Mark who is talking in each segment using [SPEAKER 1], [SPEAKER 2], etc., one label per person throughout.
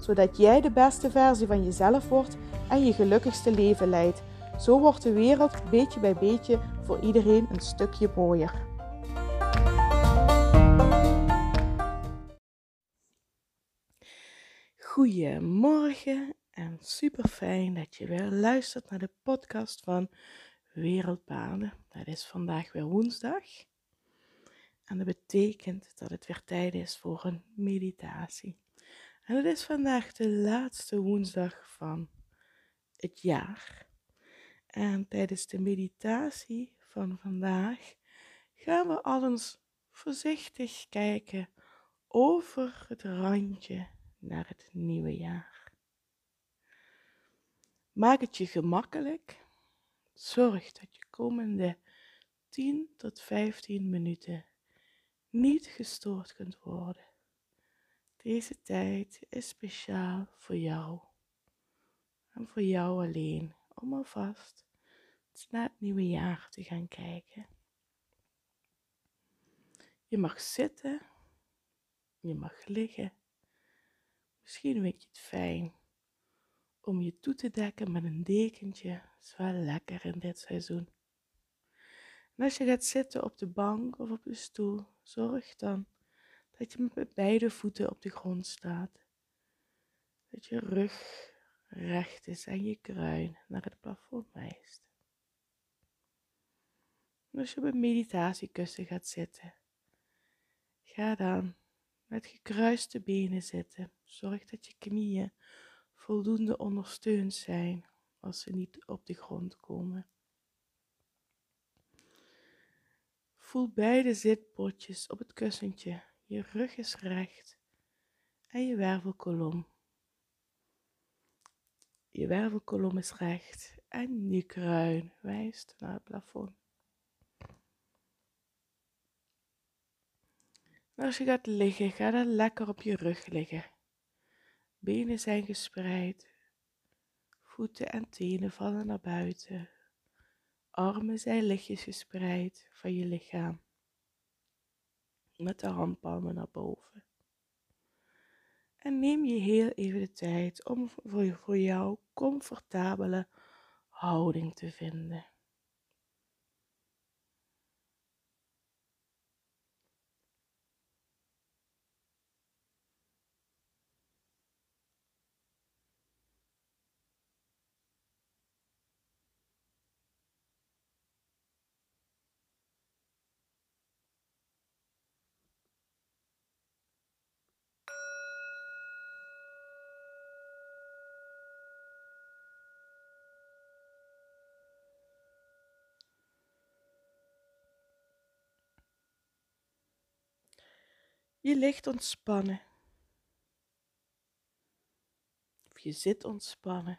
[SPEAKER 1] zodat jij de beste versie van jezelf wordt en je gelukkigste leven leidt. Zo wordt de wereld beetje bij beetje voor iedereen een stukje mooier. Goedemorgen en super fijn dat je weer luistert naar de podcast van Wereldpaden. Het is vandaag weer woensdag. En dat betekent dat het weer tijd is voor een meditatie. En het is vandaag de laatste woensdag van het jaar. En tijdens de meditatie van vandaag gaan we al eens voorzichtig kijken over het randje naar het nieuwe jaar. Maak het je gemakkelijk. Zorg dat je komende 10 tot 15 minuten niet gestoord kunt worden. Deze tijd is speciaal voor jou en voor jou alleen om alvast naar het nieuwe jaar te gaan kijken. Je mag zitten, je mag liggen. Misschien vind je het fijn om je toe te dekken met een dekentje. Dat is wel lekker in dit seizoen. En als je gaat zitten op de bank of op de stoel, zorg dan dat je met beide voeten op de grond staat. Dat je rug recht is en je kruin naar het plafond wijst. als je op een meditatiekussen gaat zitten, ga dan met gekruiste benen zitten. Zorg dat je knieën voldoende ondersteund zijn als ze niet op de grond komen. Voel beide zitpotjes op het kussentje. Je rug is recht en je wervelkolom. Je wervelkolom is recht en je kruin wijst naar het plafond. als je gaat liggen, ga dan lekker op je rug liggen. Benen zijn gespreid, voeten en tenen vallen naar buiten. Armen zijn lichtjes gespreid van je lichaam. Met de handpalmen naar boven. En neem je heel even de tijd om voor, voor jou comfortabele houding te vinden. Je ligt ontspannen. Of je zit ontspannen.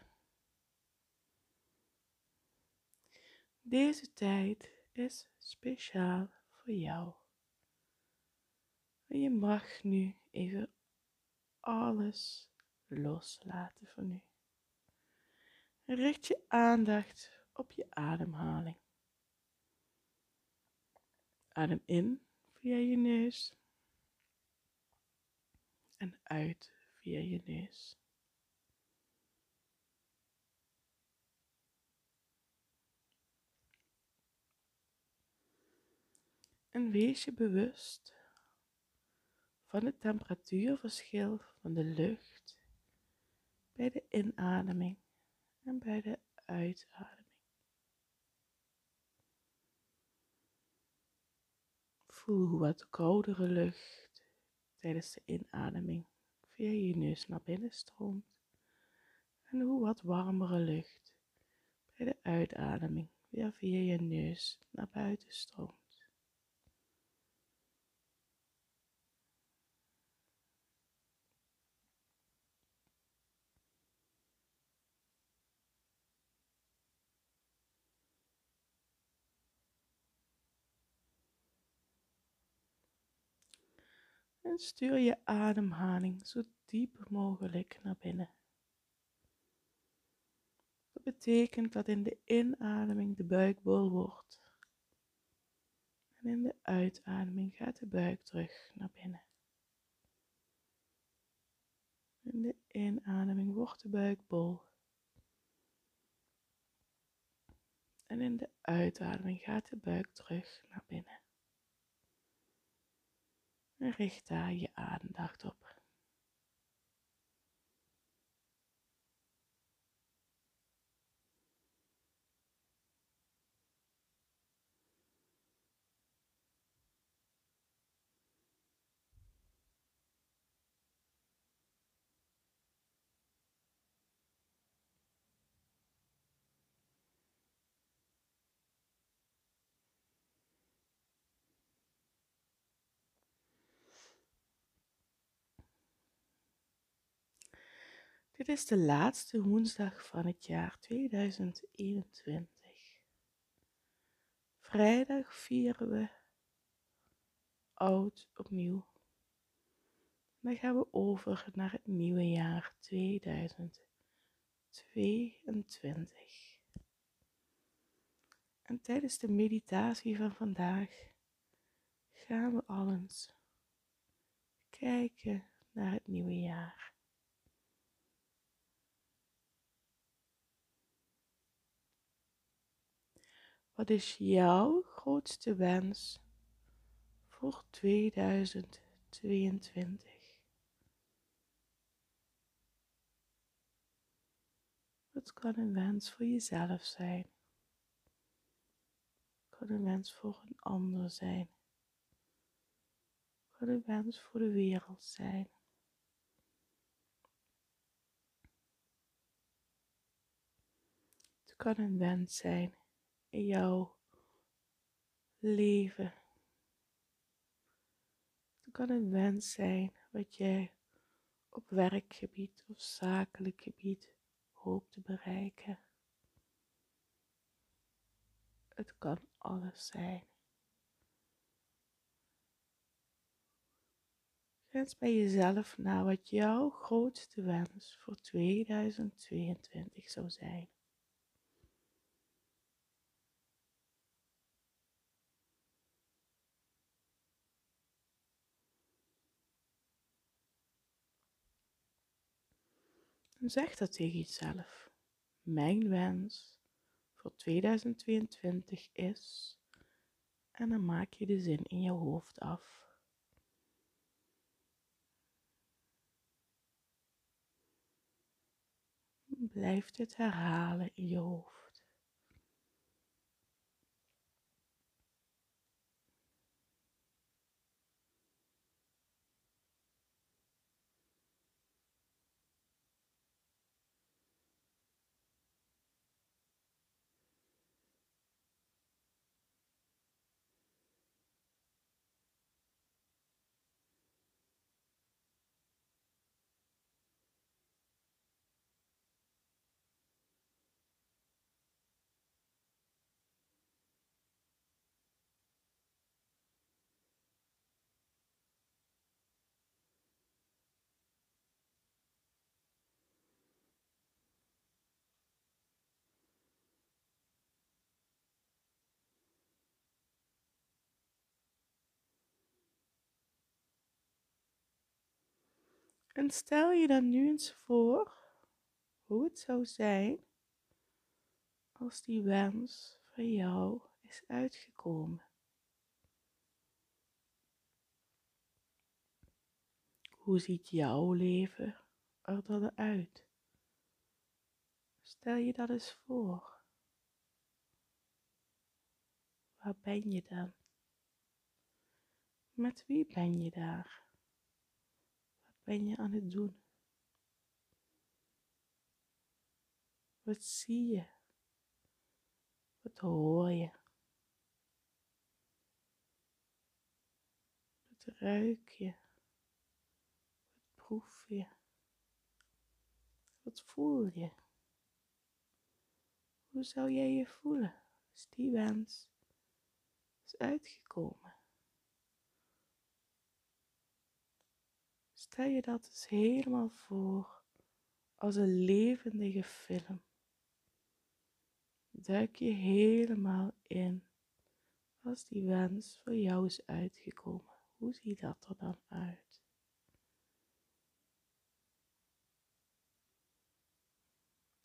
[SPEAKER 1] Deze tijd is speciaal voor jou. Je mag nu even alles loslaten van nu. richt je aandacht op je ademhaling. Adem in via je neus en uit via je neus. En wees je bewust van het temperatuurverschil van de lucht bij de inademing en bij de uitademing. Voel hoe wat koudere lucht tijdens de inademing via je neus naar binnen stroomt en hoe wat warmere lucht bij de uitademing weer via je neus naar buiten stroomt. En stuur je ademhaling zo diep mogelijk naar binnen. Dat betekent dat in de inademing de buik bol wordt. En in de uitademing gaat de buik terug naar binnen. In de inademing wordt de buik bol. En in de uitademing gaat de buik terug naar binnen. Richt daar je aandacht op. Dit is de laatste woensdag van het jaar 2021. Vrijdag vieren we oud opnieuw. Dan gaan we over naar het nieuwe jaar 2022. En tijdens de meditatie van vandaag gaan we al eens kijken naar het nieuwe jaar. Wat is jouw grootste wens voor 2022? Het kan een wens voor jezelf zijn. Het kan een wens voor een ander zijn. Kan een wens voor de wereld zijn. Het kan een wens zijn in jouw leven. Het kan een wens zijn wat jij op werkgebied of zakelijk gebied hoopt te bereiken. Het kan alles zijn. Grens bij jezelf naar wat jouw grootste wens voor 2022 zou zijn. Zeg dat tegen jezelf. Mijn wens voor 2022 is. En dan maak je de zin in je hoofd af. Blijf dit herhalen in je hoofd. En stel je dan nu eens voor hoe het zou zijn als die wens van jou is uitgekomen. Hoe ziet jouw leven er dan uit? Stel je dat eens voor. Waar ben je dan? Met wie ben je daar? Ben je aan het doen? Wat zie je? Wat hoor je? Wat ruik je? Wat proef je? Wat voel je? Hoe zou jij je voelen als die wens is uitgekomen? Stel je dat dus helemaal voor als een levendige film. Duik je helemaal in als die wens voor jou is uitgekomen. Hoe ziet dat er dan uit?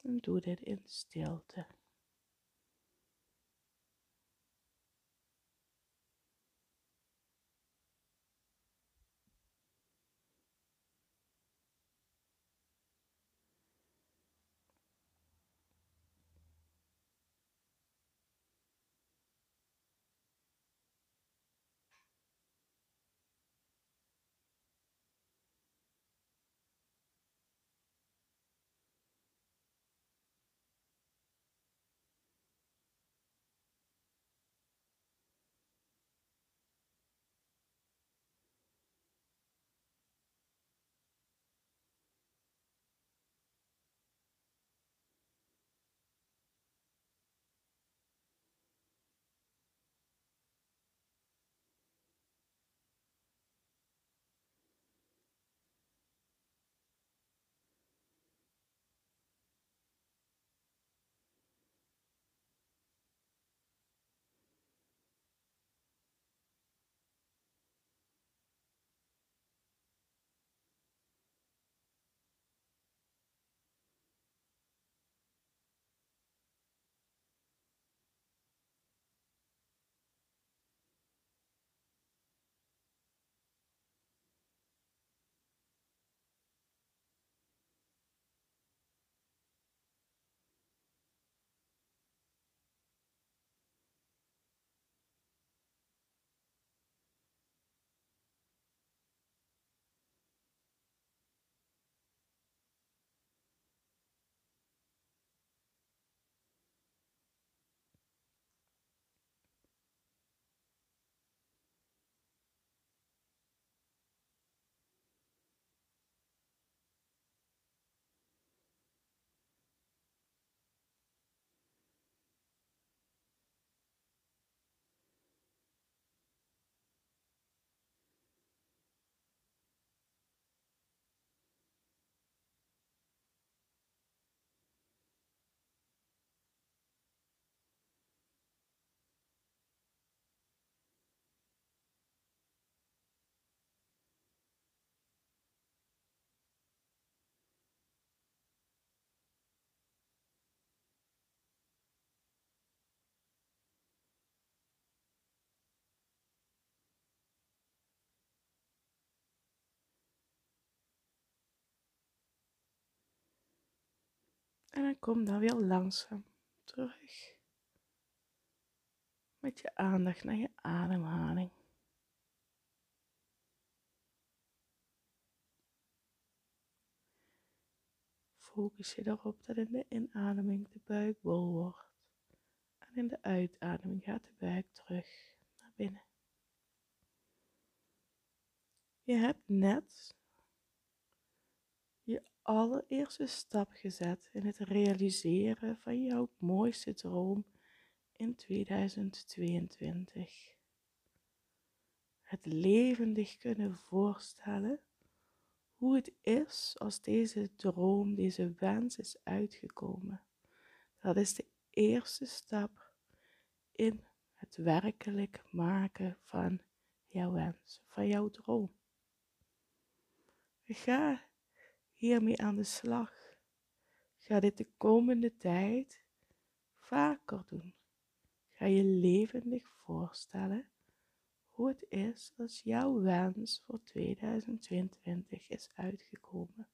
[SPEAKER 1] En doe dit in stilte. En dan kom dan weer langzaam terug. Met je aandacht naar je ademhaling. Focus je erop dat in de inademing de buik bol wordt. En in de uitademing gaat de buik terug naar binnen. Je hebt net allereerste stap gezet in het realiseren van jouw mooiste droom in 2022. Het levendig kunnen voorstellen hoe het is als deze droom, deze wens is uitgekomen. Dat is de eerste stap in het werkelijk maken van jouw wens, van jouw droom. Ga hiermee aan de slag. Ga dit de komende tijd vaker doen. Ga je levendig voorstellen hoe het is als jouw wens voor 2022 is uitgekomen.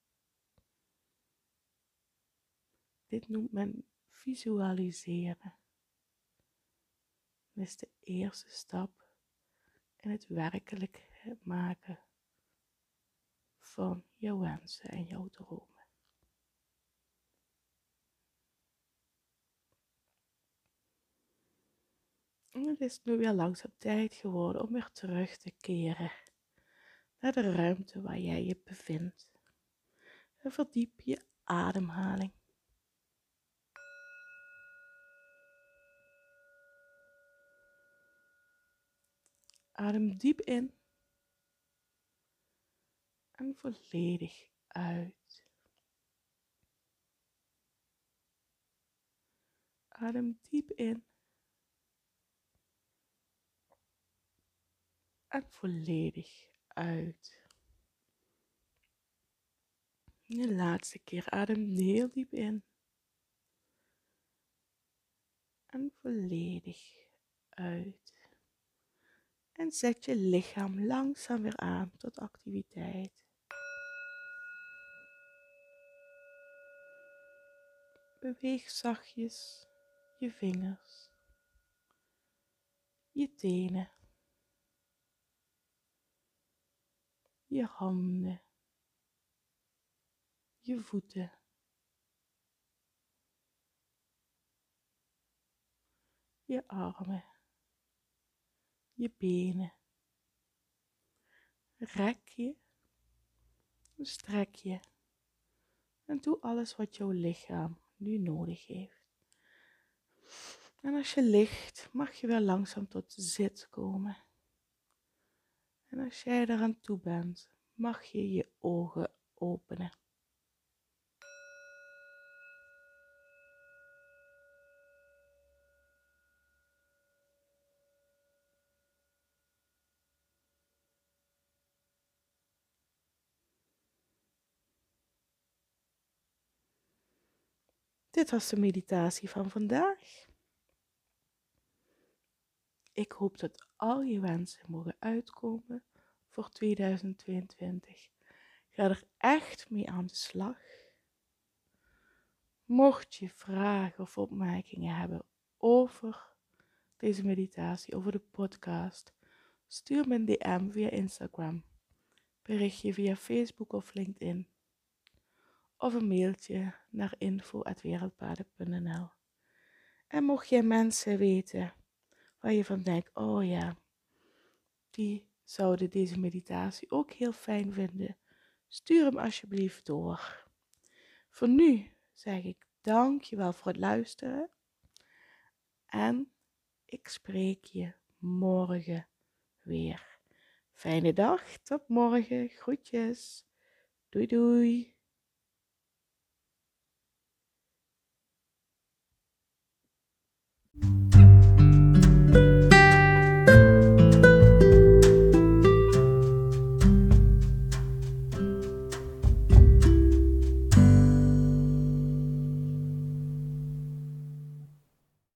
[SPEAKER 1] Dit noemt men visualiseren. Dat is de eerste stap in het werkelijk maken van jouw wensen en jouw dromen. En het is nu weer langzaam tijd geworden om weer terug te keren naar de ruimte waar jij je bevindt. En verdiep je ademhaling. Adem diep in En volledig uit. Adem diep in. En volledig uit. De laatste keer adem heel diep in. En volledig uit. En zet je lichaam langzaam weer aan tot activiteit. Beweeg zachtjes je vingers, je tenen, je handen je voeten. Je armen, je benen. Rek je, strek je en doe alles wat jouw lichaam nu nodig heeft. En als je ligt, mag je weer langzaam tot zit komen. En als jij eraan toe bent, mag je je ogen openen. Dit was de meditatie van vandaag. Ik hoop dat al je wensen mogen uitkomen voor 2022. Ga er echt mee aan de slag. Mocht je vragen of opmerkingen hebben over deze meditatie, over de podcast, stuur me een DM via Instagram, berichtje via Facebook of LinkedIn of een mailtje naar info.wereldpaden.nl. En mocht je mensen weten waar je van denkt, oh ja, die zouden deze meditatie ook heel fijn vinden, stuur hem alsjeblieft door. Voor nu zeg ik dankjewel voor het luisteren en ik spreek je morgen weer. Fijne dag, tot morgen, groetjes. Doei doei.